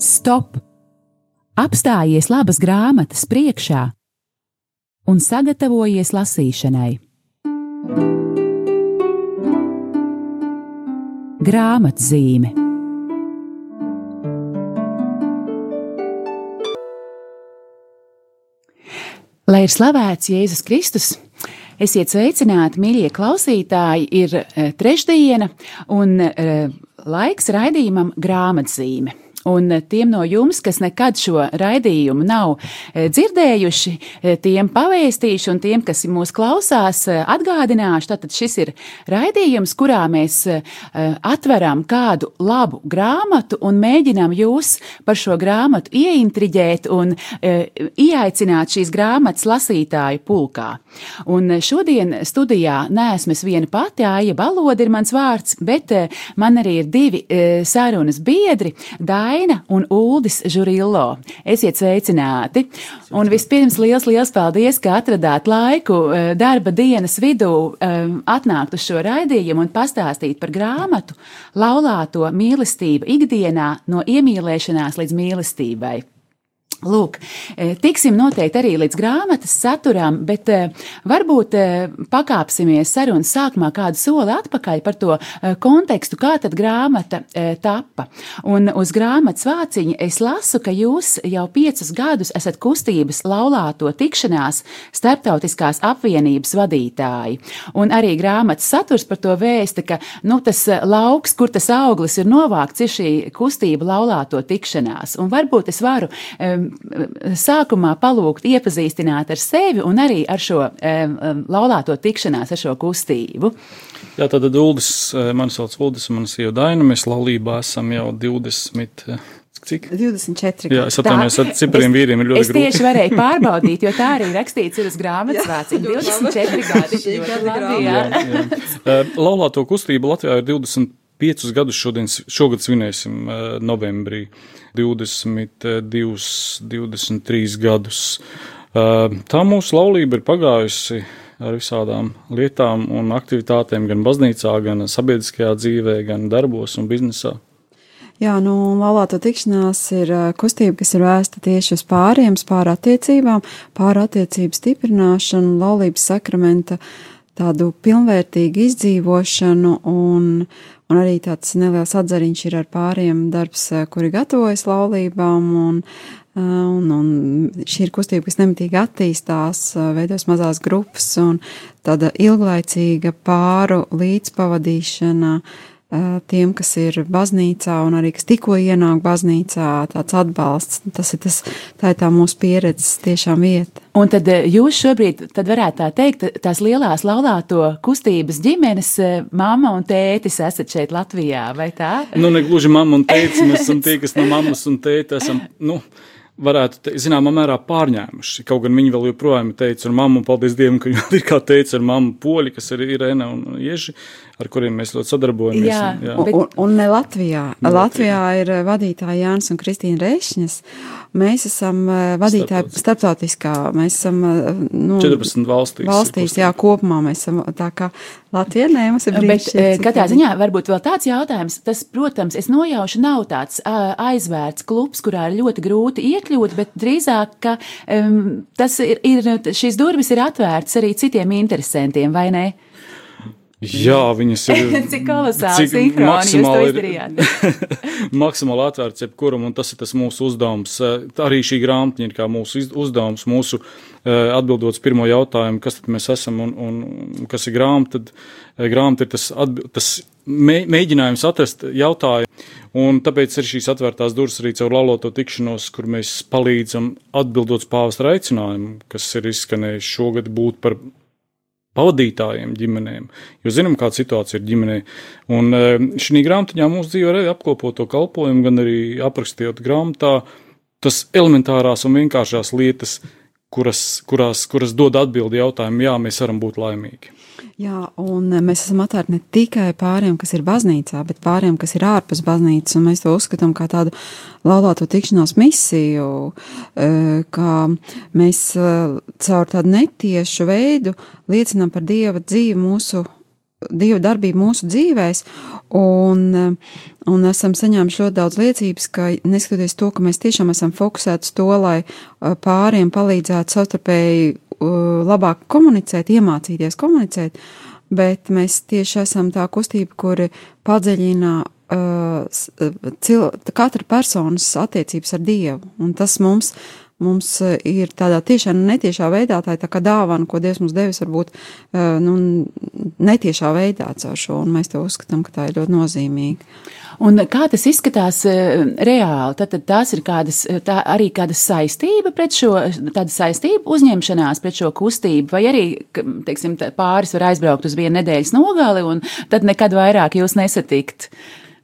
Stop! Apstājies labas grāmatas priekšā un sagatavojies lasīšanai. Grāmatzīme Lai ir slavēts Jēzus Kristus! Esiet sveicināti, mīļie klausītāji! Ir eh, trešdiena un eh, laiks raidījumam grāmatzīme. Un tiem no jums, kas nekad šo raidījumu nav eh, dzirdējuši, eh, tiem pavēstīšu, un tiem, kas mūs klausās, eh, atgādināšu, tātad šis ir raidījums, kurā mēs atveram kādu labu grāmatu un mēģinām jūs par šo grāmatu ieintriģēt un ieaicināt šīs grāmatas lasītāju pulkā. Un šodien studijā neesmu es viena pati, Aija Balodi ir mans vārds, bet man arī ir divi sarunas biedri. Dā Daina un Uldis Žurillo. Esiet sveicināti! Un vispirms liels, liels paldies, ka atradāt laiku eh, darba dienas vidū eh, atnākt uz šo raidījumu un pastāstīt par grāmatu Laulāto mīlestību ikdienā no iemīlēšanās līdz mīlestībai. Lūk, e, tiksim noteikti arī līdz grāmatas saturam, bet e, varbūt e, pakāpsimies sarunas sākumā kādu soli atpakaļ par to kontekstu, kā tad grāmata tappa. Un uz grāmatas vāciņa es lasu, ka jūs jau piecus gadus esat kustības laulāto tikšanās starptautiskās apvienības vadītāji. Un arī grāmatas saturs par to vēsta, ka nu, tas lauks, kur tas auglis ir novākts, ir šī kustība laulāto tikšanās. Un varbūt es varu um, sākumā palūgt iepazīstināt ar sevi un arī ar šo laulāto tikšanās, ar šo kustību. Jā, tad Uldis, eh, mani sauc Uldis, un manas sieva Daina, mēs laulībā esam jau 20. Eh, cik? 24. Jā, es atvainojos, ar cipriem vīriem ir ļoti grūti. Es tieši varēju pārbaudīt, jo tā arī rakstīts ir uz grāmatas vāciņa. 24 gadi. Jā, jā. Eh, laulāto kustību Latvijā ir 25 gadus šodien, šogad svinēsim novembrī. 22, 23 gadus. Tā mūsu laulība ir pagājusi ar visādām lietām un aktivitātēm gan baznīcā, gan sabiedriskajā dzīvē, gan darbos un biznesā. Jā, nu, laulāto tikšanās ir kustība, kas ir vēsta tieši uz pāriem, pār attiecībām, pār attiecību stiprināšanu, laulības sakramenta tādu pilnvērtīgu izdzīvošanu un, Un arī tāds neliels atzariņš ir ar pāriem darbs, eh, kuri gatavojas laulībām. Un, eh, un, un šī ir kustība, kas nemitīgi attīstās, eh, veidos mazās grupas un tāda ilglaicīga pāru līdzpavadīšana tiem, kas ir baznīcā un arī kas tikko ienāk baznīcā, tāds atbalsts. Tas ir tas, tā ir tā mūsu pieredzes tiešām vieta. Un tad eh, jūs šobrīd, tad varētu tā teikt, tās lielās laulāto kustības ģimenes mamma un tētis esat šeit Latvijā, vai tā? Nu, ne gluži mamma un tētis, mēs esam tie, kas no mammas un tēta esam, nu, varētu, te, zināmā mērā, pārņēmuši. Kaut gan viņi vēl joprojām teica ar mammu, paldies Dievam, ka viņi ir kā teica ar mammu poļi, kas ir Irēna un Ieži, ar kuriem mēs ļoti sadarbojamies. Jā, un, jā. Bet... Un, un ne Latvijā. Ne Latvijā. Latvijā ir vadītāji Jānis un Kristīna Rēšņas. Mēs esam vadītāji starptautiskā, mēs esam nu, 14 valstīs. Valstīs, jā, kopumā mēs esam tā kā Latvija, nē, mums ir brīnišķīgi. Bet katrā ziņā varbūt vēl tāds jautājums, tas, protams, es nojaušu, nav tāds aizvērts klubs, kurā ir ļoti grūti iekļūt, bet drīzāk, ka um, tas ir, ir, šīs durvis ir atvērtas arī citiem interesantiem, vai ne? Jā, viņas ir. cik kolosāli cik maksimāli ir maksimāli atvērts jebkuram, un tas ir tas mūsu uzdevums. Eh, arī šī grāmatiņa ir kā mūsu uzdevums, mūsu eh, atbildot uz pirmo jautājumu, kas tad mēs esam un, un kas ir grāmata, tad eh, grāmata ir tas, atbild, tas mēģinājums atrast jautājumu. Un tāpēc ir šīs atvērtās durvis arī caur laloto tikšanos, kur mēs palīdzam atbildot pāvesta aicinājumu, kas ir izskanējis šogad būt par pavadītājiem, ģimenēm. Jo zinām, kāda situācija ir ģimenē. Un e, šī grāmatiņā mūsu dzīve arī apkopo to kalpojumu, gan arī aprakstījot grāmatā tas elementārās un vienkāršās lietas, kuras, kurās, kuras dod atbildi jautājumu, jā, mēs varam būt laimīgi. Jā, un mēs esam atvērti ne tikai pāriem, kas ir baznīcā, bet pāriem, kas ir ārpus baznīcas, un mēs to uzskatām kā tādu laulāto tikšanās misiju, e, kā mēs e, caur tādu netiešu veidu liecinām par Dieva dzīvi mūsu Dieva darbību mūsu dzīvēs, un, un esam saņēmuši ļoti daudz liecības, ka neskatoties to, ka mēs tiešām esam fokusēti uz to, lai pāriem palīdzētu savstarpēji labāk komunicēt, iemācīties komunicēt, bet mēs tieši esam tā kustība, kuri padziļina cil, katra personas attiecības ar Dievu, un tas mums mums eh, ir tādā tiešā un netiešā veidā, tā ir tā kā dāvana, ko Dievs mums devis, varbūt eh, nu, netiešā veidā caur šo, un mēs to uzskatām, ka tā ir ļoti nozīmīga. Un kā tas izskatās uh, reāli? Tad, tad tās ir kādas, tā arī kāda saistība pret šo, tāda saistība uzņemšanās pret šo kustību, vai arī, teiksim, pāris var aizbraukt uz vienu nedēļas nogali, un tad nekad vairāk jūs nesatikt.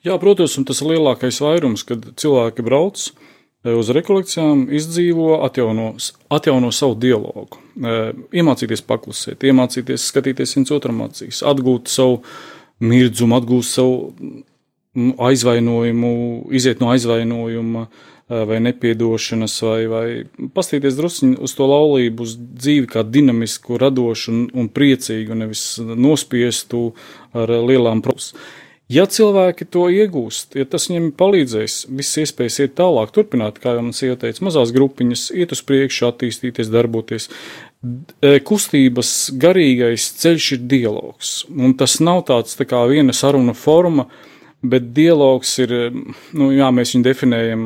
Jā, protams, un tas ir lielākais vairums, kad cilvēki brauc, uh, uz rekolekcijām, izdzīvo, atjauno, atjauno savu dialogu, iemācīties paklusēt, iemācīties skatīties viens otram acīs, atgūt savu mirdzumu, atgūt savu aizvainojumu, iziet no aizvainojuma vai nepiedošanas, vai, vai pastīties druskuļi uz to laulību, uz dzīvi kā dinamisku, radošu un, un priecīgu, nevis nospiestu ar lielām problēmām. Ja cilvēki to iegūst, ja tas viņiem palīdzēs, visas iespējas iet tālāk, turpināt, kā jau man sieva teica, mazās grupiņas, iet uz priekšu, attīstīties, darboties. E, kustības garīgais ceļš ir dialogs, un tas nav tāds tā kā viena saruna forma, uh, Bet dialogs ir, nu, jā, mēs viņu definējam,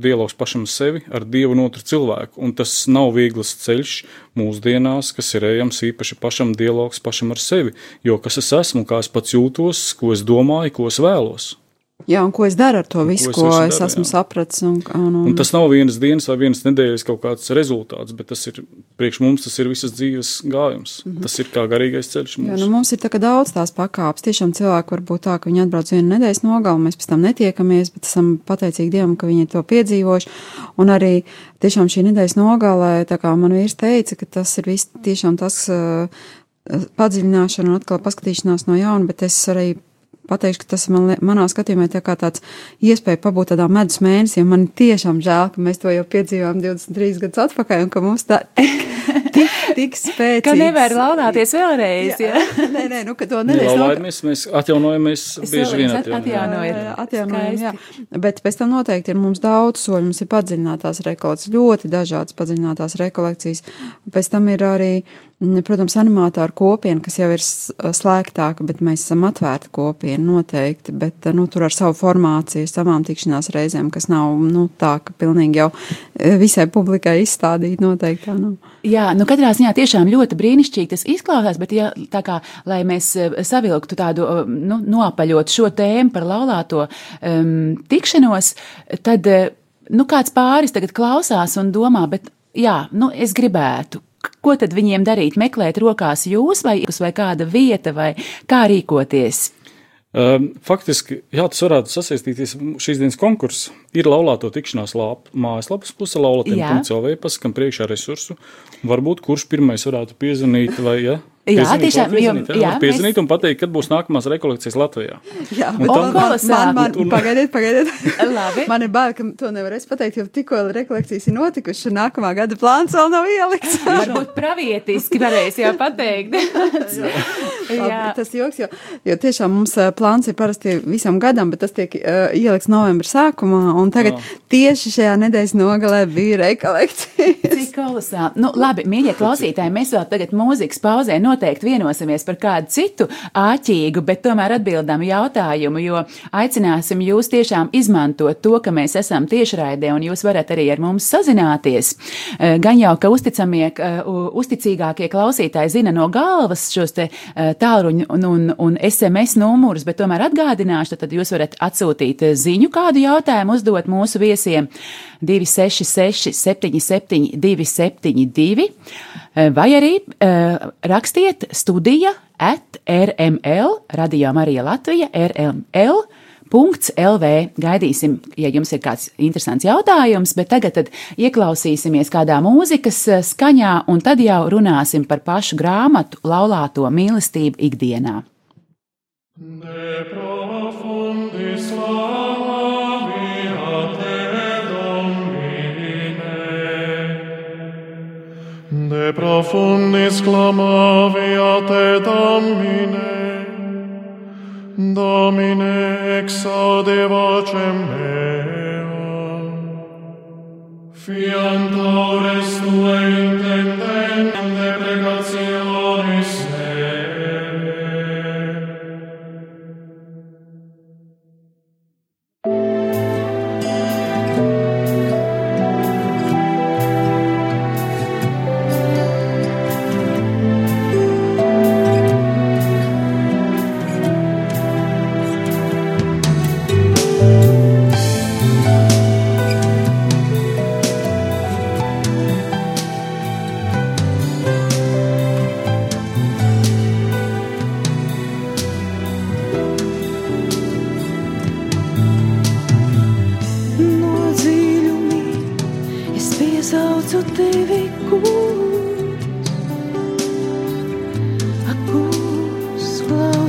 dialogs pašam sevi ar Dievu un otru cilvēku. Un tas nav viegls ceļš mūsdienās, kas ir ejams īpaši pašam dialogs pašam ar sevi. Jo kas es esmu, kā es pats jūtos, ko es domāju, ko es vēlos. Jā, un ko es daru ar to visu, ko, ko es, es esmu jā. sapratis. Un, un, un... un tas nav vienas dienas vai vienas nedēļas kaut kāds rezultāts, bet tas ir priekš mums, tas ir visas dzīves gājums. Mm -hmm. Tas ir kā garīgais ceļš. Mums. Jā, nu mums ir tā, daudz tās pakāpes. Tiešām cilvēki var būt tā, ka viņi atbrauc vienu nedēļas nogalu, mēs pēc tam netiekamies, bet esam pateicīgi Dievam, ka viņi ir to piedzīvojuši. Un arī tiešām šī nedēļas nogalē, tā kā man vīrs teica, ka tas ir viss tiešām tas. Uh, padziļināšana un atkal paskatīšanās no jauna, bet es arī pateikšu, ka tas man, manā skatījumā ir tā kā tāds iespēja pabūt tādā medus mēnesī, un man tiešām žēl, ka mēs to jau piedzīvojām 23 gadus atpakaļ, un ka mums tā tik, tik spēcīgs. Ka nevar launāties vēlreiz, jā. jā. nē, nē, nu, ka to nedēļas. Laulājamies, mēs atjaunojamies bieži vien atjaunojam. Atjaunojam, jā. Bet pēc tam noteikti ir mums daudz soļu, mums ir padziļinātās rekolekcijas, ļoti dažādas padziļinātās rekolekcijas. Pēc tam ir arī Protams, animātoru kopiena, kas jau ir slēgtāka, bet mēs esam atvērta kopiena noteikti, bet nu, tur ar savu formāciju, savām tikšanās reizēm, kas nav nu, tā, ka pilnīgi jau e, visai publikai izstādīt noteikti nav. Jā, nu katrā ziņā tiešām ļoti brīnišķīgi tas izklausās, bet ja tā kā, lai mēs e, savilktu tādu, e, nu, nopaļot šo tēmu par laulāto um, tikšanos, tad, nu, kāds pāris tagad klausās un domā, bet jā, nu, es gribētu Ko tad viņiem darīt? Meklēt rokās jūs vai, vai kāda vieta, vai kā rīkoties? Um, faktiski, jā, tas varētu sasaistīties šīs dienas konkurss. Ir laulāto tikšanās lāp, mājaslapas puse, laulatiem.cl. paskam priekšā resursu. Varbūt kurš pirmais varētu piezvanīt vai, ja? Jā, tiešām piezvanīt, jā, jā, piezvanīt mēs... un pateikt, kad būs nākamās rekolekcijas Latvijā. Jā, man, man, man, un... pagaidiet, pagaidiet. Man ir bail, ka to nevarēs pateikt, jo tikko rekolekcijas ir notikušas, un nākamā gada plāns vēl nav ielikts. Varbūt pravietiski varēs jau pateikt. jā. jā. Tas joks, jo, jo tiešām mums plāns ir parasti visam gadam, bet tas tiek uh, ielikts novembra sākumā, un tagad jā. tieši šajā nedēļas nogalē bija rekolekcijas. Cik kolosāli. Nu, labi, mīļie klausītāji, mēs vēl tagad mūzikas pauzē noteikti vienosimies par kādu citu āķīgu, bet tomēr atbildām jautājumu, jo aicināsim jūs tiešām izmantot to, ka mēs esam tiešraidē un jūs varat arī ar mums sazināties. Eh, gan jau, ka uzticamie, uzticīgākie klausītāji zina no galvas šos te eh, tālruņu un, un, un SMS numurus, bet tomēr atgādināšu, tad jūs varat atsūtīt ziņu kādu jautājumu uzdot mūsu viesiem 266 77 272 vai arī rakstīt rakstiet studija at rml, radio Marija Latvija, rml. .lv. Gaidīsim, ja jums ir kāds interesants jautājums, bet tagad tad ieklausīsimies kādā mūzikas eh, skaņā, un tad jau runāsim par pašu grāmatu laulāto mīlestību ikdienā. De profundis De profundis clamavi a te Domine, Domine exaude vocem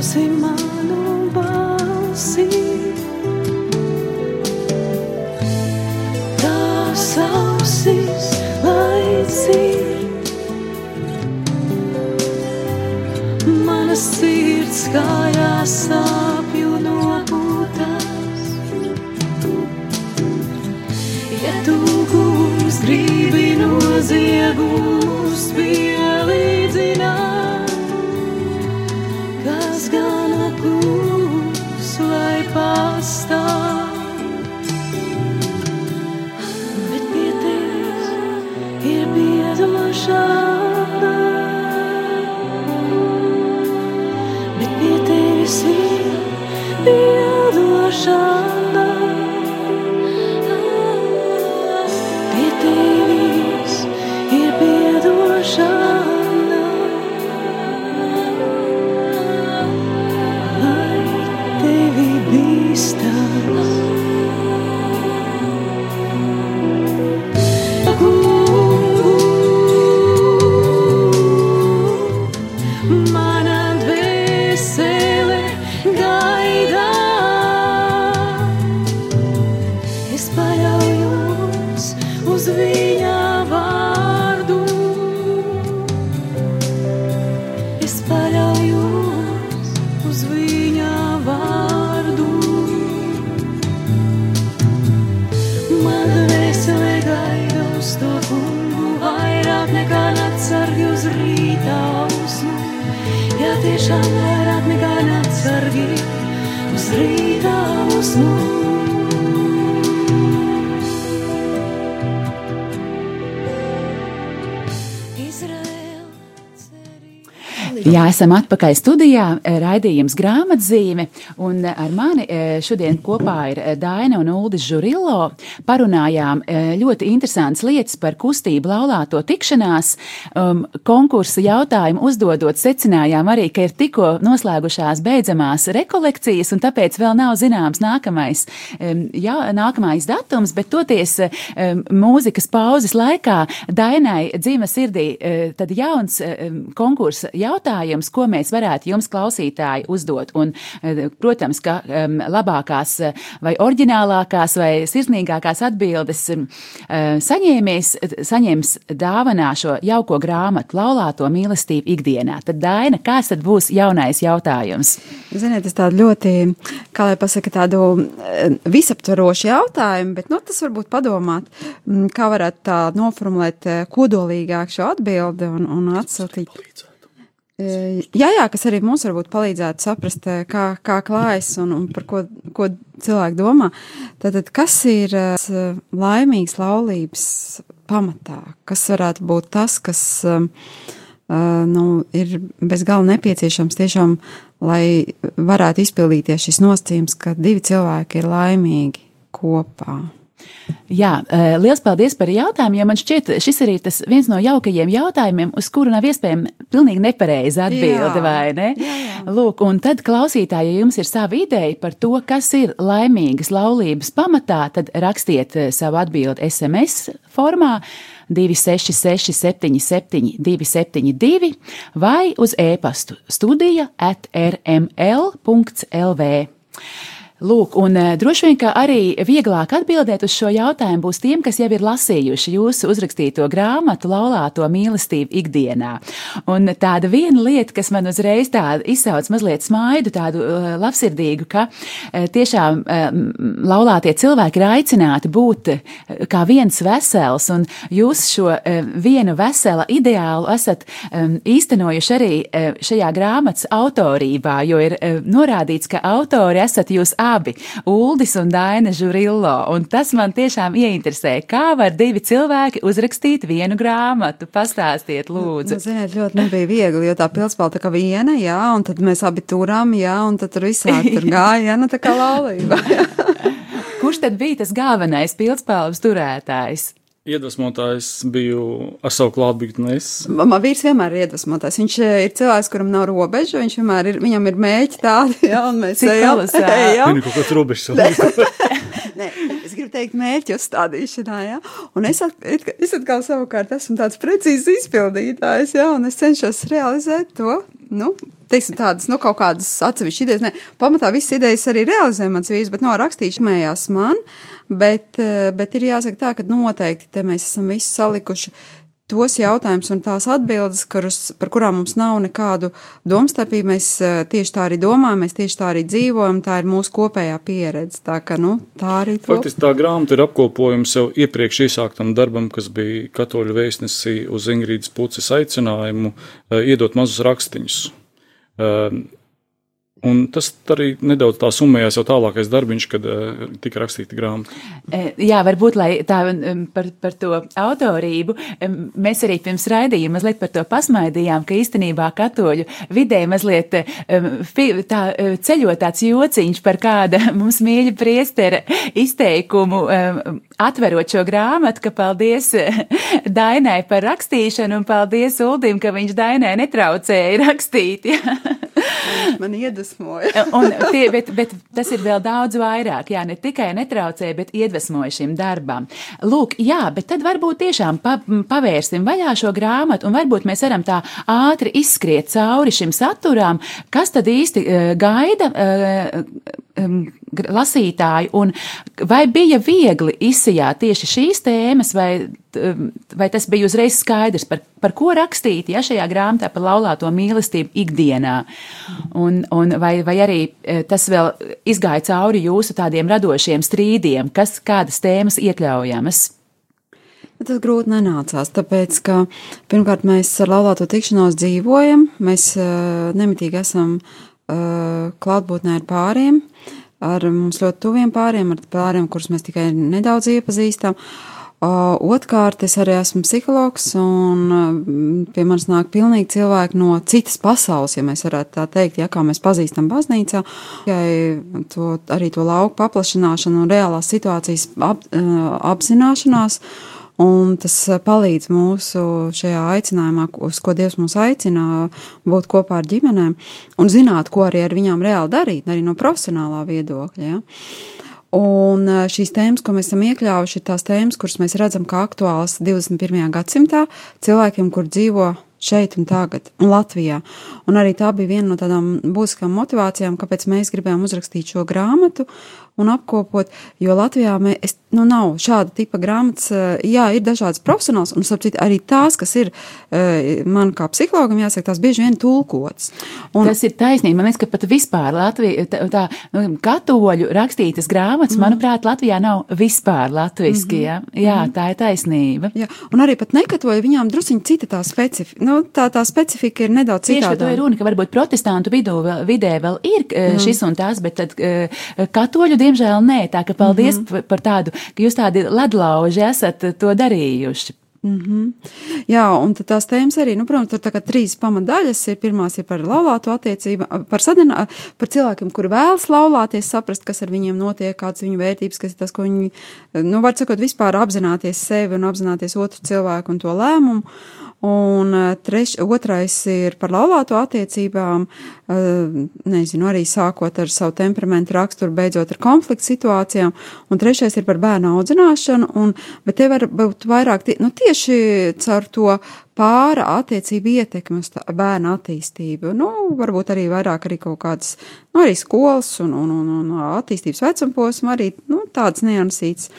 klausi manu balsi. Tās ausis, lai dzird. Mana sirds kājās sāpju nopūtās. Ja tu kungs gribi noziegumus pielīdzināt, esam atpakaļ studijā, eh, raidījums grāmatzīme, un eh, ar mani eh, šodien kopā ir Daina un Uldis Žurillo. Parunājām ļoti interesantas lietas par kustību laulāto tikšanās. Um, konkursu jautājumu uzdodot secinājām arī, ka ir tikko noslēgušās beidzamās rekolekcijas, un tāpēc vēl nav zināms nākamais, um, jā, nākamais datums, bet toties um, mūzikas pauzes laikā Dainai dzīva sirdī tad jauns konkursa jautājums, ko mēs varētu jums, klausītāji, uzdot. Un, uh, protams, ka um, labākās uh, vai oriģinālākās vai sirsnīgākās atbildes um, saņēmies, saņems dāvanā šo jauko grāmatu Laulāto mīlestību ikdienā. Tad, Daina, kāds tad būs jaunais jautājums? Ziniet, tas tādu ļoti, kā lai pasaka, tādu eh, visaptvarošu jautājumu, bet, nu, tas varbūt padomāt, kā varētu tā noformulēt eh, kodolīgāk šo atbildi un, un atsūtīt. Eh, Jā, jā, kas arī mums varbūt palīdzētu saprast, eh, kā, kā klājas un, un par ko, ko cilvēki domā. Tātad, kas ir eh, laimīgs laulības pamatā? Kas varētu būt tas, kas nu, ir bez gala nepieciešams tiešām, lai varētu izpildīties šis nosacījums, ka divi cilvēki ir laimīgi kopā? Jā, eh, liels paldies par jautājumu, jo man šķiet, šis arī tas viens no jaukajiem jautājumiem, uz kuru nav iespējama pilnīgi nepareiza atbilde, Jā. vai ne? Jā, jā. Lūk, un tad klausītāji, ja jums ir sava ideja par to, kas ir laimīgas laulības pamatā, tad rakstiet eh, savu atbildi SMS formā 266 77 272 vai uz e-pastu studija at rml.lv. Lūk, un uh, droši vien, ka arī vieglāk atbildēt uz šo jautājumu būs tiem, kas jau ir lasījuši jūsu uzrakstīto grāmatu Laulāto mīlestību ikdienā. Un tāda viena lieta, kas man uzreiz tāda izsauc mazliet smaidu, tādu uh, labsirdīgu, ka uh, tiešām laulātie cilvēki ir aicināti būt kā viens vesels, un jūs šo vienu vesela ideālu esat um, īstenojuši arī šajā grāmatas autorībā, jo ir norādīts, ka autori esat jūs abi abi - Uldis un Daina Žurillo. Un tas man tiešām ieinteresē, kā var divi cilvēki uzrakstīt vienu grāmatu. Pastāstiet, lūdzu. Nu, ziniet, ļoti nebija viegli, jo tā pilspēle tā kā viena, jā, un tad mēs abi turām, jā, un tad tur visādi tur gāja, nu tā kā laulība. Kurš tad bija tas galvenais pilspēles turētājs? Iedvesmotājs biju ar savu klātbūtni. Es. Man vīrs vienmēr ir iedvesmotājs. Viņš eh, ir cilvēks, kuram nav robežu, viņš vienmēr ir, viņam ir mēķi tādi, jā, un mēs ejam. ejam. Viņu kaut kāds robežs. Nē, es gribu teikt, mērķu uzstādīšanā, jā. Un es, at, es atkal savukārt esmu tāds precīzs izpildītājs, jā, un es cenšos realizēt to, nu, teiksim, tādas, nu, kaut kādas atsevišķas idejas. Nē, pamatā visas idejas arī realizē mans vīrs, bet no rakstīšu mējās man, bet, eh, bet ir jāsaka tā, ka noteikti te mēs esam visi salikuši tos jautājumus un tās atbildes, kurus, par kurām mums nav nekādu domstarpību. Mēs eh, tieši tā arī domājam, mēs tieši tā arī dzīvojam, tā ir mūsu kopējā pieredze. Tā ka, nu, tā arī to. Faktiski tā grāmata ir apkopojums jau iepriekš iesāktam darbam, kas bija katoļu vēstnesī uz Ingrīdas puses aicinājumu eh, iedot mazus rakstiņus. Un tas arī nedaudz tā summējās jau tālākais darbiņš, kad uh, tika rakstīta grāmata. E, Jā, varbūt tā um, par, par to autorību. um, Mēs arī pirms raidījuma mazliet par to pasmaidījām, ka īstenībā katoļu vidē mazliet um, tā, ceļot tāds jociņš par kāda mums mīļa priestera izteikumu, um, atverot šo grāmatu, ka paldies uh, Dainai par rakstīšanu un paldies Uldim, ka viņš Dainai netraucēja rakstīt. Ja? Man iedvesmoja. Tie, bet, bet tas ir vēl daudz vairāk. Jā, ne tikai netraucēja, bet iedvesmoja šim darbam. Lūk, jā, bet tad varbūt tiešām pa, pavērsim vaļā šo grāmatu, un varbūt mēs varam tā ātri izskriet cauri šim saturam, kas tad īsti uh, gaida uh, um, lasītāju, un vai bija viegli izsijāt tieši šīs tēmas, vai, vai tas bija uzreiz skaidrs, par, par ko rakstīt, ja šajā grāmatā par laulāto mīlestību ikdienā, un, un vai, vai arī eh, tas vēl izgāja cauri jūsu tādiem radošiem strīdiem, kas kādas tēmas iekļaujamas. Bet Tas grūti nenācās, tāpēc, ka pirmkārt mēs ar laulāto tikšanos dzīvojam, mēs uh, nemitīgi esam uh, klātbūtnē ar pāriem, ar mums ļoti tuviem pāriem, ar pāriem, kurus mēs tikai nedaudz iepazīstam. Otkārt, es arī esmu psihologs, un uh, pie manis nāk pilnīgi cilvēki no citas pasaules, ja mēs varētu tā teikt, ja kā mēs pazīstam baznīcā, tikai to, arī to lauku paplašināšanu un reālās situācijas ap, uh, apzināšanās. Un tas eh, palīdz mūsu šajā aicinājumā, uz ko Dievs mūs aicina, būt kopā ar ģimenēm un zināt, ko arī ar viņām reāli darīt, arī no profesionālā viedokļa. Ja? Un eh, šīs tēmas, ko mēs esam iekļāvuši, ir tās tēmas, kuras mēs redzam kā aktuālas 21. gadsimtā cilvēkiem, kur dzīvo šeit un tagad, un Latvijā. Un arī tā bija viena no tādām būtiskām motivācijām, kāpēc mēs gribējām uzrakstīt šo grāmatu un apkopot, jo Latvijā mēs, nu, nav šāda tipa grāmatas, eh, jā, ir dažādas profesionāls, un, starp citu, arī tās, kas ir eh, man kā psihologam, jāsaka, tās bieži vien tulkotas. Un, tas ir taisnība. Man liekas, ka pat vispār Latvija, tā, tā nu, katoļu rakstītas grāmatas, mm. manuprāt, Latvijā nav vispār latviski. Mm -hmm. ja? Jā, tā ir taisnība. Jā, un arī pat nekatoļi, viņām drusiņi cita tā specifika, nu, tā, tā specifika ir nedaudz Tieši par to ir runa, ka varbūt protestantu vidū, vēl, vidē vēl ir mm. šis un tās, bet tad katoļu diemžēl nē. Tā ka paldies mm -hmm. par tādu, ka jūs tādi ledlauži esat to darījuši. Mm -hmm. Jā, un tās tēmas arī, nu, protams, tur tā kā trīs pamatdaļas ir. Pirmās ir par laulāto attiecību, par, sadinā, par cilvēkiem, kuri vēlas laulāties, saprast, kas ar viņiem notiek, kādas viņu vērtības, kas ir tas, ko viņi, nu, var sakot, vispār apzināties sevi un apzināties otru cilvēku un to lēmumu. Un uh, treš, otrais ir par laulāto attiecībām, uh, nezinu, arī sākot ar savu temperamentu raksturu, beidzot ar konfliktu situācijām. Un trešais ir par bērnu audzināšanu, un, bet te var būt vairāk, tie, nu, tieši caur to pāra attiecību ietekmi uz bērnu attīstību. Nu, varbūt arī vairāk arī kaut kādas, nu, arī skolas un, un, un, un attīstības vecumposma arī, nu, tādas niansītas.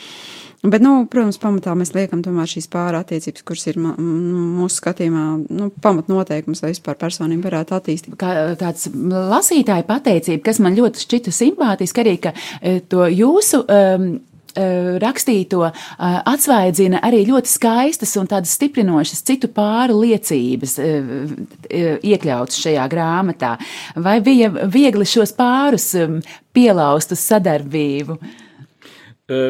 Bet, nu, protams, pamatā mēs liekam tomēr šīs pāra attiecības, kuras ir mūsu skatījumā, nu, pamatnoteikums, lai vispār personība varētu attīstīt. kā tāds lasītāja pateicība, kas man ļoti šķita simpātiski, arī ka e, to jūsu. Um, e, Rakstīto e, atsvaidzina arī ļoti skaistas un tādas stiprinošas citu pāru liecības, e, e, iekļautas šajā grāmatā. Vai bija viegli šos pārus um, pielaust uz sadarbību? E,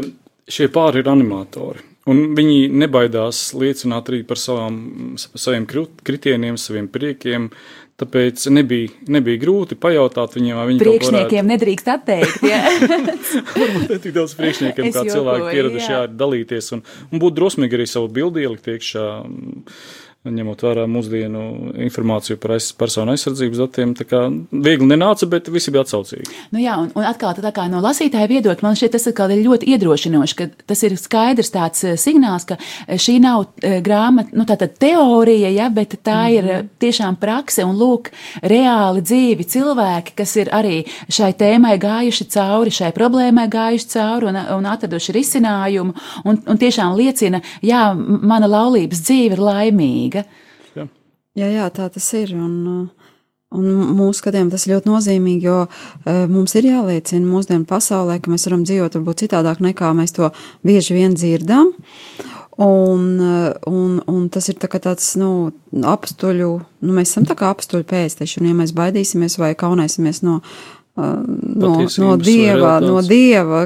Šie pāri ir animatori. Un viņi nebaidās liecināt arī par savām, saviem kritieniem, saviem priekiem. Tāpēc nebija, nebija grūti pajautāt viņiem, vai viņi varētu- Priekšniekiem nedrīkst atteikt. Varbūt ne tik daudz priekšniekiem, Es kā cilvēki jokoju, pieraduši jā. jā. dalīties un, un būt drosmīgi arī savu bildi ielikt iekšā, m, ņemot vērā mūsdienu informāciju par aiz, personu aizsardzības datiem. Tā kā viegli nenāca, bet visi bija atsaucīgi. Nu jā, un, un atkal tā kā no lasītāja viedokļa man šķiet, tas atkal ir ļoti iedrošinoši, ka tas ir skaidrs tāds eh, signāls, ka eh, šī nav eh, grāmata, nu tā tad teorija, ja, bet tā mm -hmm. ir tiešām prakse un lūk, reāli dzīvi cilvēki, kas ir arī šai tēmai gājuši cauri, šai problēmai gājuši cauri un, un atraduši risinājumu un, un tiešām liecina, jā, mana laulības dzīve ir laimīga. Jā. Jā, tā tas ir. Un, uh, un mūsu skatījumā tas ir ļoti nozīmīgi, jo uh, mums ir jāliecina mūsdienu pasaulē, ka mēs varam dzīvot varbūt citādāk nekā mēs to bieži vien dzirdam. Un, uh, un, un tas ir tā tāds, nu, apstuļu, nu, mēs esam tā kā apstuļu pēcteši, un ja mēs baidīsimies vai kaunēsimies no, no, no dieva, no dieva,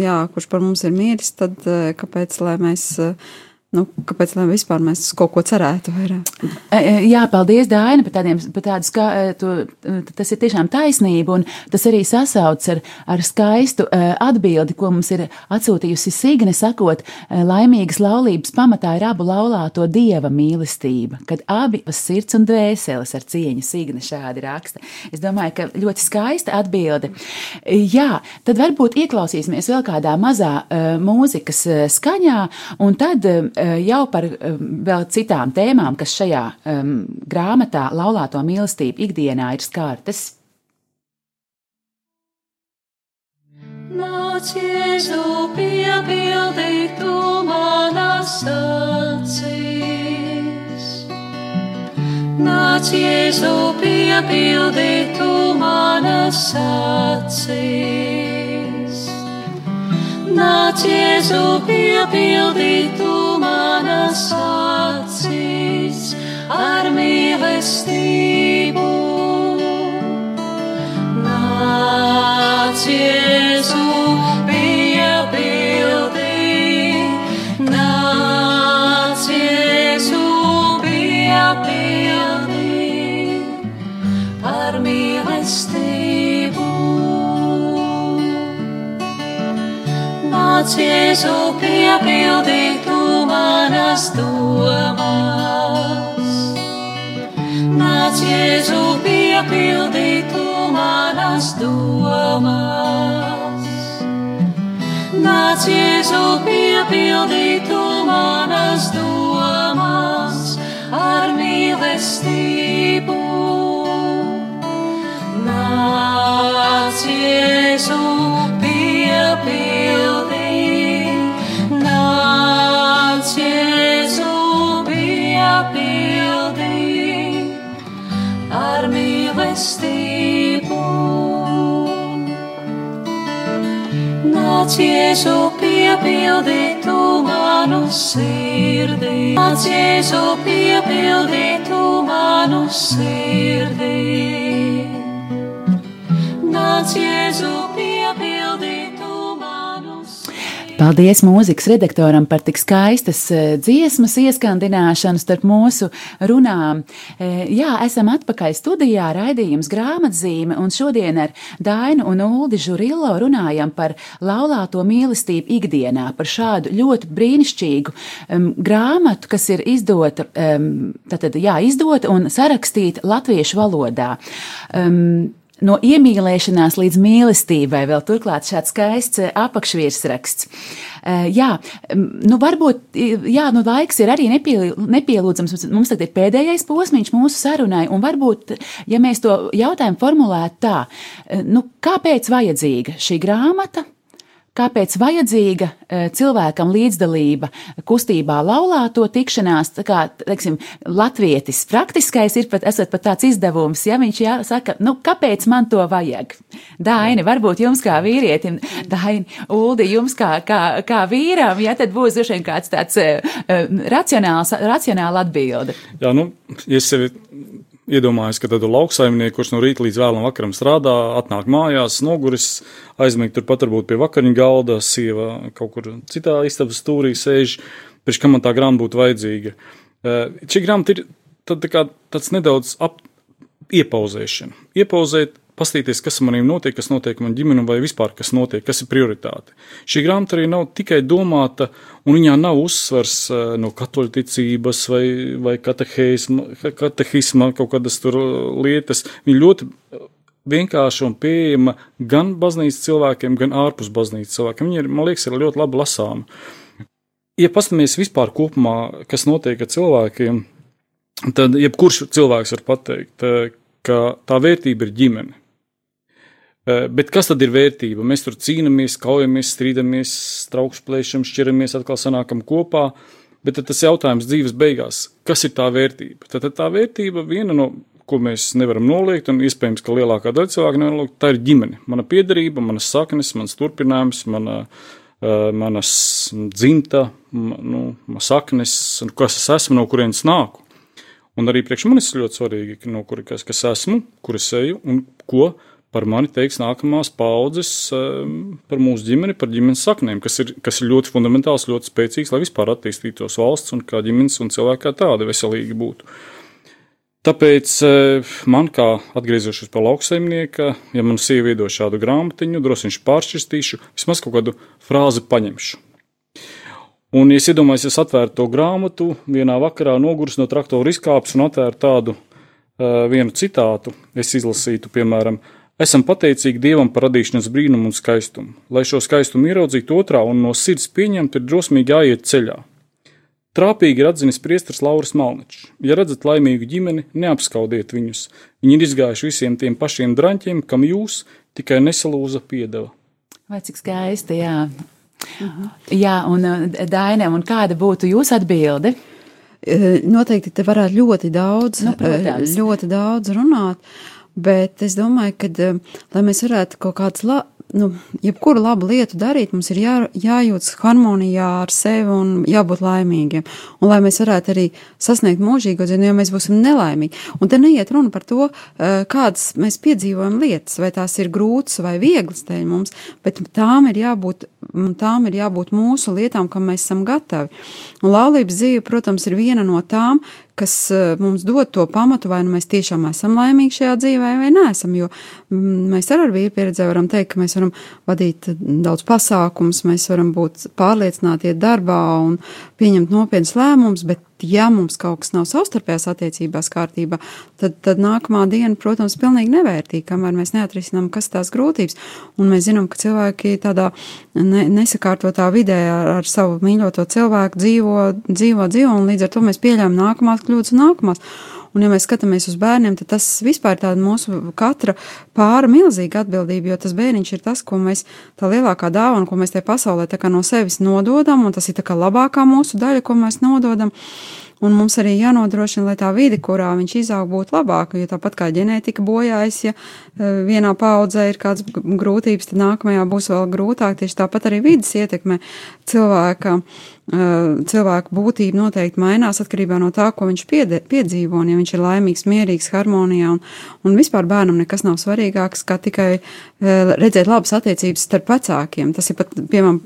jā, kurš par mums ir miris, tad kāpēc, lai mēs, uh, nu, kāpēc, lai vispār mēs uz kaut ko cerētu vairāk? E, e, Jā, paldies, Dāna, par tādiem, par tādu ska, e, e, tas ir tiešām taisnība, un tas arī sasauc ar, ar skaistu atbildi, ko mums ir atsūtījusi Signe, sakot, laimīgas laulības pamatā ir abu laulāto dieva mīlestība, kad abi sirds un dvēseles ar cieņu Signe šādi raksta. Es domāju, ka ļoti skaista atbilde. Jā, tad varbūt ieklausīsimies vēl kādā mazā mūzikas skaņā, un tad jau par e, vēl citām tēmām, kas šajā um, grāmatā laulāto mīlestību ikdienā ir skārtas. Nāc, Jēzu, piepildī tu manas acīs. Nāc, Jēzu, piepildī tu manas acīs. Nāc, Jēzu, piepildī tu manas acīs ar mīlestību. Nāc, Jēzu, Nāc, Jēzu, piepildī tu manas domas. Nāc, Jēzu, piepildī tu manas domas. Nāc, Jēzu, piepildī tu manas domas ar mīlestību. Nāc, Jēzu, Nāc, Jēzu, piepildī tu manu sirdī. Nāc, Jēzu, piepildī tu manu sirdī. Nāc, Jēzu, piepildī tu manu sirdī. Paldies mūzikas redaktoram par tik skaistas eh, dziesmas ieskandināšanu starp mūsu runām. Eh, jā, esam atpakaļ studijā, raidījums grāmatzīme, un šodien ar Dainu un Uldi Žurillo runājam par laulāto mīlestību ikdienā, par šādu ļoti brīnišķīgu um, grāmatu, kas ir izdota, um, tātad, jā, izdota un sarakstīta latviešu valodā. Um, no iemīlēšanās līdz mīlestībai, vēl turklāt šāds skaists eh, apakšvirsraksts. Eh, jā, nu varbūt, jā, nu laiks ir arī nepielūdzams. Mums tagad ir pēdējais posmiņš mūsu sarunai, un varbūt, ja mēs to jautājumu formulētu tā, eh, nu kāpēc vajadzīga šī grāmata? Kāpēc vajadzīga e, cilvēkam līdzdalība kustībā laulāto tikšanās? Tā kā, teiksim, latvietis praktiskais ir pat, esat pat tāds izdevums, ja viņš jāsaka, nu, kāpēc man to vajag? Daini, varbūt jums kā vīrietim, Daini, Uldi, jums kā, kā, kā vīram, ja tad būs droši vien kāds tāds uh, racionāls, racionāla atbilde. Jā, nu, ja sevi iedomājos, ka tādu lauksaimnieku, kurš no rīta līdz vēlam vakaram strādā, atnāk mājās, noguris, aizmigt turpat varbūt pie vakariņu galda, sieva kaut kur citā istabas stūrī sēž, pēc kam man tā grāmata būtu vajadzīga. Eh, šī grāmata ir tad, tā kā, tāds nedaudz ap, iepauzēšana. Iepauzēt pastīties, kas maniem notiek, kas notiek man ģimenē, vai vispār kas notiek, kas ir prioritāte. Šī grāmata arī nav tikai domāta, un viņā nav uzsvars uh, no katoļu ticības vai, vai katehisma, kaut kādas tur lietas. Viņa ļoti vienkārša un pieejama gan baznīcas cilvēkiem, gan ārpus baznīcas cilvēkiem. Viņa ir, man liekas, ir ļoti labi lasāma. Ja paskatāmies vispār kopumā, kas notiek ar cilvēkiem, tad jebkurš cilvēks var pateikt, ka tā vērtība ir ģimene. Eh, bet kas tad ir vērtība? Mēs tur cīnāmies, kaujamies, strīdamies, traukšplēšam, šķiramies, atkal sanākam kopā. Bet tas jautājums dzīves beigās, kas ir tā vērtība? Tad tā vērtība viena no, ko mēs nevaram noliegt, un iespējams, ka lielākā daļa cilvēku nevar noliegt, tā ir ģimene. Mana piedarība, manas saknes, mans turpinājums, mana, uh, manas dzimta, nu, saknes, kas es esmu, no kurienes nāku. Un arī priekš manis ļoti svarīgi, no kur, kas, kas esmu, kur es eju un ko par mani teiks nākamās paudzes, ehm, par mūsu ģimeni, par ģimenes saknēm, kas ir, kas ir ļoti fundamentāls, ļoti spēcīgs, lai vispār attīstītos valsts un kā ģimenes un cilvēki kā tāda veselīgi būtu. Tāpēc ehm, man, kā atgriežoties pie lauksaimnieka, ja man sieva iedos šādu grāmatiņu, droši vien pāršķirstīšu, vismaz kaut kādu frāzi paņemšu. Un, ja es iedomājos, es atvērtu to grāmatu, vienā vakarā nogurs no traktora izkāpes un atvērtu tādu uh, vienu citātu, es izlasītu, piemēram, Esam pateicīgi Dievam par radīšanas brīnumu un skaistumu. Lai šo skaistumu ieraudzītu otrā un no sirds pieņemtu, ir drosmīgi jāiet ceļā. Trāpīgi ir atzinis priesteris Lauris Malnečs. Ja redzat laimīgu ģimeni, neapskaudiet viņus. Viņi ir izgājuši visiem tiem pašiem draņķiem, kam jūs tikai nesalūza piedeva. Vai cik skaisti, jā. Mhm. Jā, un Dainam, un kāda būtu jūsu atbilde? Noteikti te varētu ļoti daudz, nu, protams. ļoti daudz runāt. Bet es domāju, ka, eh, lai mēs varētu kaut kāds la, nu, jebkuru labu lietu darīt, mums ir jā, jājūtas harmonijā ar sevi un jābūt laimīgiem. Un lai mēs varētu arī sasniegt mūžīgo dzīvi, jo mēs būsim nelaimīgi. Un te neiet runa par to, eh, kādas mēs piedzīvojam lietas, vai tās ir grūtas vai vieglas dēļ mums, bet tām ir jābūt, tām ir jābūt mūsu lietām, kam mēs esam gatavi. Un laulības dzīve, protams, ir viena no tām, kas eh, mums dod to pamatu, vai nu mēs tiešām esam laimīgi šajā dzīvē, vai neesam. Jo mm, mēs ar vīru pieredzē varam teikt, ka mēs varam vadīt daudz pasākumus, mēs varam būt pārliecināti iet darbā un pieņemt nopietnas lēmumus, bet ja mums kaut kas nav savstarpējās attiecībās kārtībā, tad, tad nākamā diena, protams, pilnīgi nevērtīga, kamēr mēs neatrisinām, kas tās grūtības. Un mēs zinām, ka cilvēki tādā ne, nesakārtotā vidē ar, ar savu mīļoto cilvēku dzīvo, dzīvo, dzīvo, un līdz ar to mēs pieļām nākamās kļūdas un nākamās. Un, ja mēs skatāmies uz bērniem, tad tas vispār ir mūsu katra pāra milzīga atbildība, jo tas bērniņš ir tas, ko mēs, tā lielākā dāvana, ko mēs te pasaulē no sevis nododam, un tas ir tā kā labākā mūsu daļa, ko mēs nododam. Un mums arī jānodrošina, lai tā vide, kurā viņš izaug, būtu labāka. Jo tāpat kā ģenētika bojājas, ja e, vienā paudzē ir kādas grūtības, tad nākamajā būs vēl grūtāk. Tieši tāpat arī vidas ietekmē cilvēka cilvēka būtība noteikti mainās atkarībā no tā, ko viņš piede, piedzīvo. Un, ja viņš ir laimīgs, mierīgs, harmonijā, un, un vispār bērnam nekas nav svarīgāks, kā tikai redzēt labas attiecības starp vecākiem. Tas ir pat, piemēram,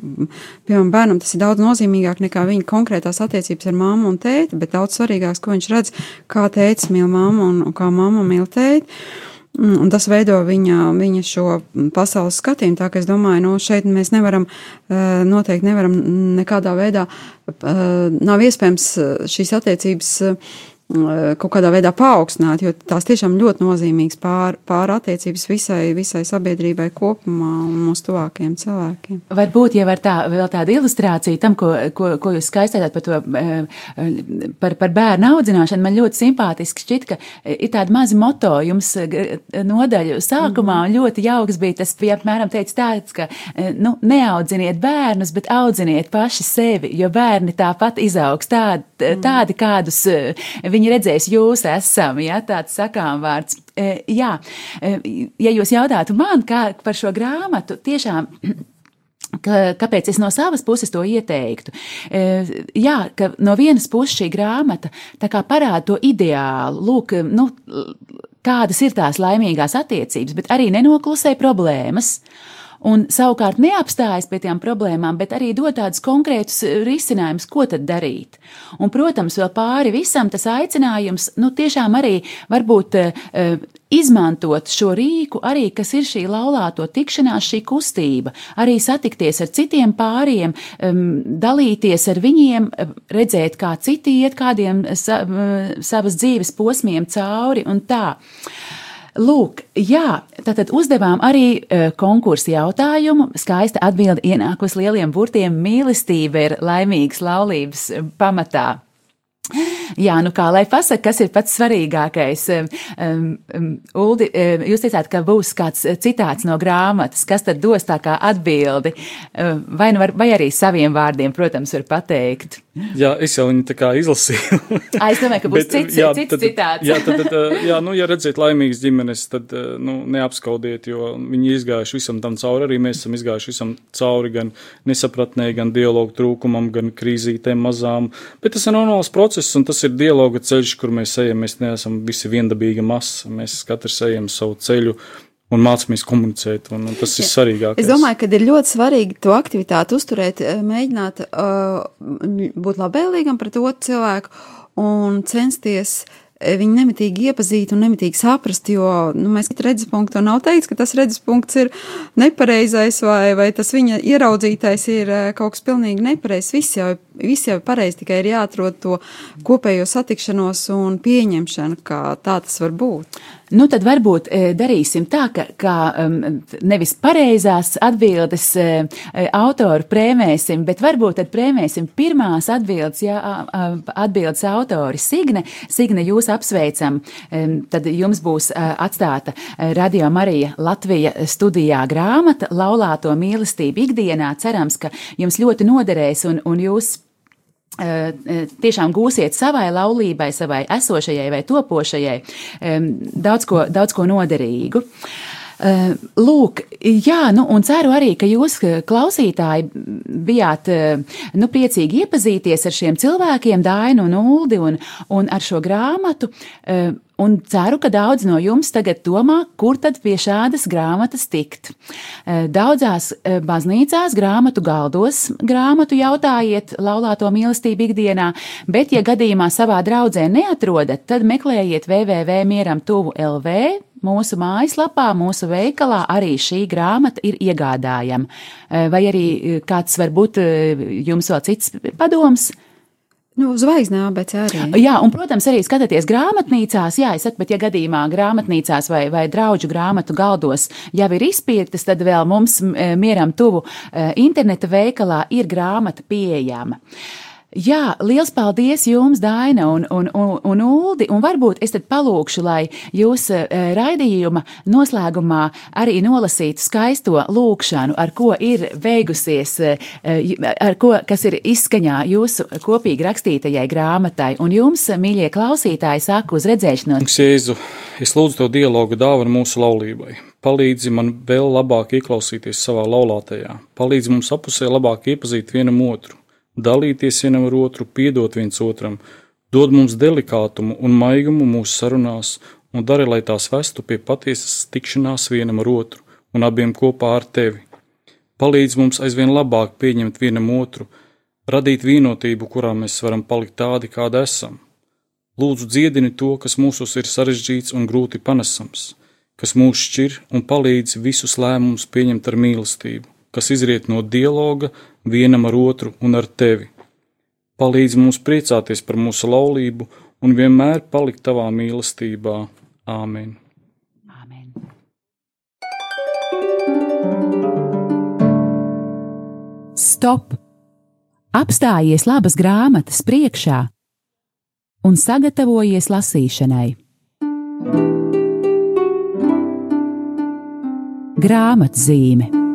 piemēram bērnam tas ir daudz nozīmīgāk nekā viņa konkrētās attiecības ar mammu un tēti, bet daudz svarīgāks, ko viņš redz, kā tētis mīl mammu un, un kā mamma mīl tēti. Mm, un tas veido viņa, viņa šo pasaules skatījumu. Tā kā es domāju, nu, šeit mēs nevaram, eh, noteikti nevaram nekādā veidā, eh, nav iespējams eh, šīs attiecības kaut kādā veidā paaugstināt, jo tās tiešām ļoti nozīmīgas pār, pār attiecības visai, visai sabiedrībai kopumā un mūsu tuvākajiem cilvēkiem. Varbūt jau ar tā, vēl tādu ilustrāciju tam, ko, ko, ko jūs skaistējāt par to, eh, par, par bērnu audzināšanu, man ļoti simpātiski šķiet, ka ir tāda maza moto jums eh, nodaļu sākumā, un ļoti jauks bija tas, bija apmēram teica tāds, ka, nu, neaudziniet bērnus, bet audziniet paši sevi, jo bērni tāpat izaugs tādi, tādi kādus viņi redzēs, jūs esam, ja tāds sakām vārds. E, jā, e, ja jūs jautātu man par šo grāmatu, tiešām. Ka, kāpēc es no savas puses to ieteiktu? E, jā, ka no vienas puses šī grāmata parāda to ideālu, lūk, nu, kādas ir tās laimīgās attiecības, bet arī nenoklusē problēmas. Uh, un savukārt neapstājas pie tām problēmām, bet arī dod tādus konkrētus eh, risinājumus, ko tad darīt. Un, protams, vēl pāri visam tas aicinājums, nu, tiešām arī varbūt uh, izmantot šo rīku, arī kas ir šī laulāto tikšanās, šī kustība, arī satikties ar citiem pāriem, um, dalīties ar viņiem, redzēt, kā citi iet kādiem sa, savas dzīves posmiem cauri un tā. Uh, Lūk, jā, tātad uzdevām arī uh, konkursu jautājumu. Skaista atbilde ienākus lieliem burtiem - mīlestība ir laimīgas laulības pamatā. Jā, nu kā lai pasaka, kas ir pats svarīgākais? Um, um, Uldi, um, jūs teicāt, ka būs kāds citāts no grāmatas, kas tad dos tā kā atbildi, um, vai, nu var, vai arī saviem vārdiem, protams, var pateikt. Jā, es jau viņu tā kā izlasīju. A, es domāju, ka būs Bet, cits, jā, cits tad, citāts. jā, tad, tad, jā, nu, ja redzēt laimīgas ģimenes, tad, nu, neapskaudiet, jo viņi izgājuši visam tam cauri, arī mēs esam izgājuši visam cauri, gan nesapratnē, gan dialogu trūkumam, gan krīzītēm mazām. Bet tas ir normāls process, un tas ir dialoga ceļš, kur mēs ejam. Mēs neesam visi viendabīga masa, mēs katrs ejam savu ceļu un mācāmies komunicēt. Un, un tas ir svarīgāk. Es domāju, ka ir ļoti svarīgi to aktivitāti uzturēt, eh, mēģināt uh, būt labvēlīgam pret otru cilvēku un censties. Eh, viņu nemitīgi iepazīt un nemitīgi saprast, jo nu, mēs redzam, punktu nav teikts, ka tas redzes punkts ir nepareizais vai, vai tas viņa ieraudzītais ir kaut kas pilnīgi nepareizs. Viss jau, viss jau ir pareizi, tikai ir jāatrod to kopējo satikšanos un pieņemšanu, kā tā tas var būt. Nu, tad varbūt e, darīsim tā, ka, ka nevis pareizās atbildes e, e, autoru prēmēsim, bet varbūt tad prēmēsim pirmās atbildes, jā, atbildes autori Signe. Signe, jūs apsveicam, tad jums būs atstāta Radio Marija Latvija studijā grāmata Laulāto mīlestību ikdienā. Cerams, ka jums ļoti noderēs un, un jūs tiešām gūsiet savai laulībai, savai esošajai vai topošajai daudz ko, daudz ko noderīgu. Lūk, jā, nu, un ceru arī, ka jūs, klausītāji, bijāt nu, priecīgi iepazīties ar šiem cilvēkiem, Dainu un Uldi, un, un ar šo grāmatu. Un ceru, ka daudz no jums tagad domā, kur tad pie šādas grāmatas tikt. Eh, daudzās eh, baznīcās, grāmatu galdos grāmatu jautājiet laulāto mīlestību ikdienā, bet, ja gadījumā savā draudzē neatrodat, tad meklējiet www.mieram tuvu LV. Mūsu mājaslapā, mūsu veikalā arī šī grāmata ir iegādājama. Eh, vai arī kāds varbūt jums vēl cits padoms? Nu, zvaigznē ABC arī. Jā, un, protams, arī skatoties grāmatnīcās, jā, es saku, bet ja gadījumā grāmatnīcās vai, vai draudžu grāmatu galdos jau ir izpirktas, tad vēl mums mieram tuvu eh, interneta veikalā ir grāmata pieejama. Jā, liels paldies jums, Daina un, un, un, un Uldi, un varbūt es tad palūkšu, lai jūs uh, raidījuma noslēgumā arī nolasītu skaisto lūkšanu, ar ko ir beigusies, uh, ar ko, kas ir izskaņā jūsu kopīgi rakstītajai grāmatai, un jums, mīļie klausītāji, sāku uz redzēšanos. Jēzu, es lūdzu to dialogu dāvanu mūsu laulībai. Palīdzi man vēl labāk ieklausīties savā laulātajā, palīdzi mums apusē labāk iepazīt vienam otru dalīties vienam ar otru, piedot viens otram, dod mums delikātumu un maigumu mūsu sarunās un dari, lai tās vestu pie patiesas tikšanās vienam ar otru un abiem kopā ar tevi. Palīdz mums aizvien labāk pieņemt vienam otru, radīt vienotību, kurā mēs varam palikt tādi, kādi esam. Lūdzu, dziedini to, kas mūsos ir sarežģīts un grūti panesams, kas mūs šķir un palīdz visus lēmumus pieņemt ar mīlestību, kas izriet no dialoga vienam ar otru un ar tevi. Palīdz mums priecāties par mūsu laulību un vienmēr palikt tavā mīlestībā. Āmen! Āmen. Stop! Apstājies labas grāmatas priekšā un sagatavojies lasīšanai. Grāmatzīme